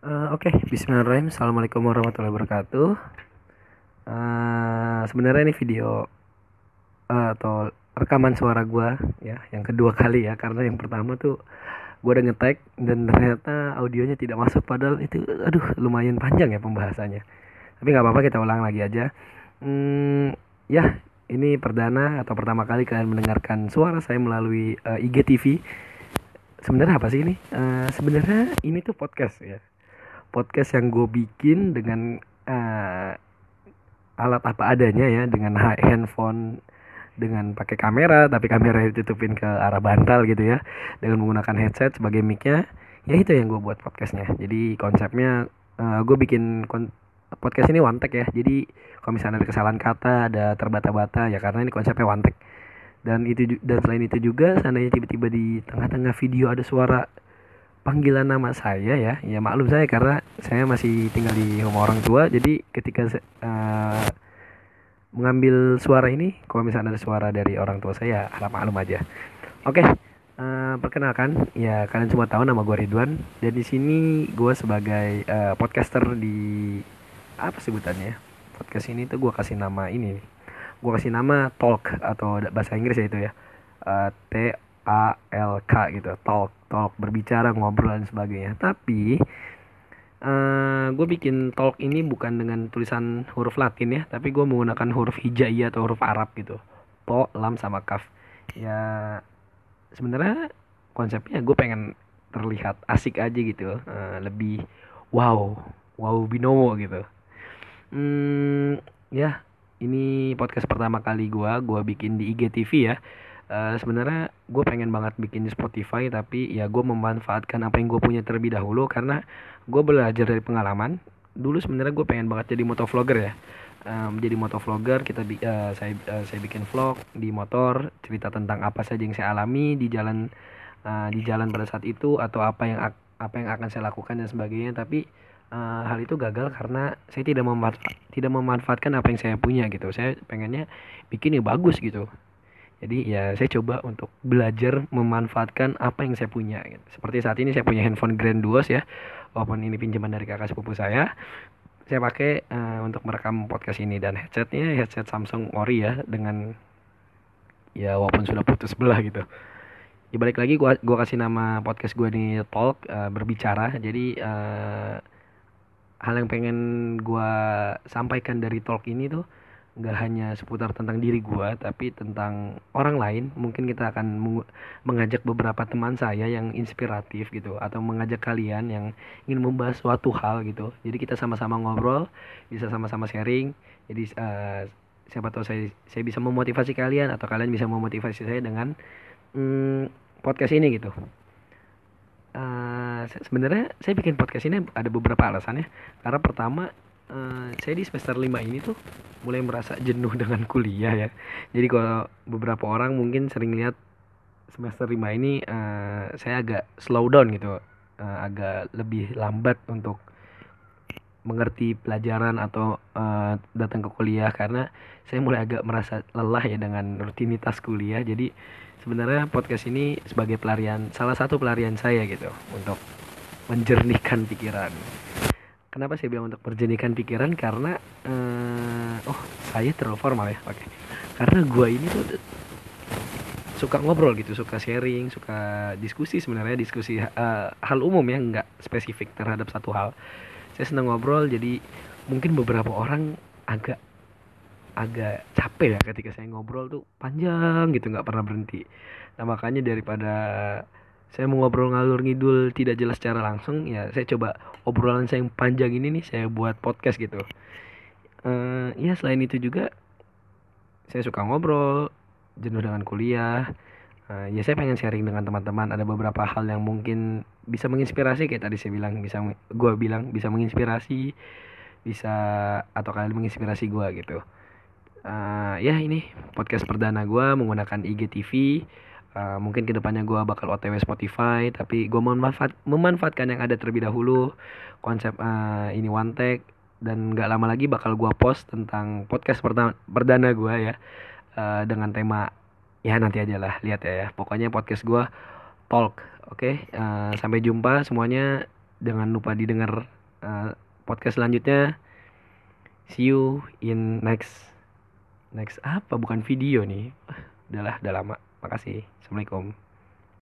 Uh, Oke, okay. Bismillahirrahmanirrahim. Assalamualaikum warahmatullahi wabarakatuh. Uh, Sebenarnya ini video uh, atau rekaman suara gue ya, yang kedua kali ya, karena yang pertama tuh gue udah ngetek dan ternyata audionya tidak masuk. Padahal itu, aduh, lumayan panjang ya pembahasannya. Tapi nggak apa-apa, kita ulang lagi aja. Hmm, ya, ini perdana atau pertama kali kalian mendengarkan suara saya melalui uh, IGTV. Sebenarnya apa sih ini? Uh, Sebenarnya ini tuh podcast ya podcast yang gue bikin dengan uh, alat apa adanya ya dengan handphone dengan pakai kamera tapi kamera ditutupin ke arah bantal gitu ya dengan menggunakan headset sebagai micnya ya itu yang gue buat podcastnya. Jadi konsepnya uh, eh, gue bikin podcast ini one ya. Jadi kalau misalnya ada kesalahan kata ada terbata-bata ya karena ini konsepnya one dan itu dan selain itu juga seandainya tiba-tiba di tengah-tengah video ada suara panggilan nama saya ya. Ya maklum saya karena saya masih tinggal di rumah orang tua. Jadi ketika uh, mengambil suara ini kalau misalnya ada suara dari orang tua saya harap maklum aja. Oke okay, uh, eh, perkenalkan. Ya kalian semua tahu nama gue Ridwan. Dan di sini gue sebagai uh, podcaster di apa sebutannya podcast ini tuh gue kasih nama ini gue kasih nama talk atau bahasa Inggris ya itu ya. Uh, T A L K gitu talk talk berbicara ngobrol dan sebagainya. Tapi uh, eh, gue bikin talk ini bukan dengan tulisan huruf Latin ya tapi gue menggunakan huruf hijaiyah atau huruf Arab gitu. To lam sama kaf. Ya sebenarnya konsepnya gue pengen terlihat asik aja gitu uh, lebih wow wow binomo gitu. Hmm, ya ini podcast pertama kali gue gue bikin di IGTV ya Uh, sebenarnya gue pengen banget bikin Spotify tapi ya gue memanfaatkan apa yang gue punya terlebih dahulu karena gue belajar dari pengalaman. Dulu sebenarnya gue pengen banget jadi motovlogger ya. Um, jadi motovlogger kita uh, saya uh, saya bikin vlog di motor cerita tentang apa saja yang saya alami di jalan uh, di jalan pada saat itu atau apa yang apa yang akan saya lakukan dan sebagainya. Tapi uh, hal itu gagal karena saya tidak memanfaat, tidak memanfaatkan apa yang saya punya gitu. Saya pengennya bikin yang bagus gitu jadi ya saya coba untuk belajar memanfaatkan apa yang saya punya gitu. seperti saat ini saya punya handphone Grand Duos ya walaupun ini pinjaman dari kakak sepupu saya. Saya pakai uh, untuk merekam podcast ini dan headsetnya headset Samsung Ori ya dengan ya walaupun sudah putus belah gitu. Ya balik lagi gua gua kasih nama podcast gua ini talk uh, berbicara. Jadi uh, hal yang pengen gua sampaikan dari talk ini tuh nggak hanya seputar tentang diri gua tapi tentang orang lain. Mungkin kita akan mengajak beberapa teman saya yang inspiratif gitu atau mengajak kalian yang ingin membahas suatu hal gitu. Jadi kita sama-sama ngobrol bisa sama-sama sharing. Jadi uh, siapa tahu saya saya bisa memotivasi kalian atau kalian bisa memotivasi saya dengan hmm, podcast ini gitu. Uh, sebenarnya saya bikin podcast ini ada beberapa alasannya. Karena pertama uh, saya di semester 5 ini tuh mulai merasa jenuh dengan kuliah ya. Jadi kalau beberapa orang mungkin sering lihat semester 5 ini uh, saya agak slow down gitu. Uh, agak lebih lambat untuk mengerti pelajaran atau uh, datang ke kuliah karena saya mulai agak merasa lelah ya dengan rutinitas kuliah. Jadi sebenarnya podcast ini sebagai pelarian salah satu pelarian saya gitu untuk menjernihkan pikiran kenapa saya bilang untuk menjernihkan pikiran? Karena uh, oh saya terlalu formal ya oke. Okay. karena gue ini tuh suka ngobrol gitu suka sharing suka diskusi sebenarnya diskusi uh, hal umum ya nggak spesifik terhadap satu hal. Saya senang ngobrol jadi mungkin beberapa orang agak agak capek ya ketika saya ngobrol tuh panjang gitu nggak pernah berhenti. Nah makanya daripada saya mau ngobrol ngalur ngidul tidak jelas secara langsung ya saya coba obrolan saya yang panjang ini nih saya buat podcast gitu. Uh, ya selain itu juga saya suka ngobrol jenuh dengan kuliah. Uh, ya saya pengen sharing dengan teman-teman ada beberapa hal yang mungkin bisa menginspirasi kayak tadi saya bilang bisa gue bilang bisa menginspirasi bisa atau kalian menginspirasi gue gitu. Uh, ya ini podcast perdana gue menggunakan IGTV uh, mungkin ke depannya gue bakal otw Spotify tapi gue memanfaat memanfaatkan yang ada terlebih dahulu konsep uh, ini one take dan gak lama lagi bakal gue post tentang podcast pertama perdana gue ya uh, dengan tema ya nanti aja lah lihat ya, ya. pokoknya podcast gue talk oke? Okay? uh, sampai jumpa semuanya. Jangan lupa didengar uh, podcast selanjutnya. See you in next next apa? Bukan video nih. Udahlah udah lama makasih. Assalamualaikum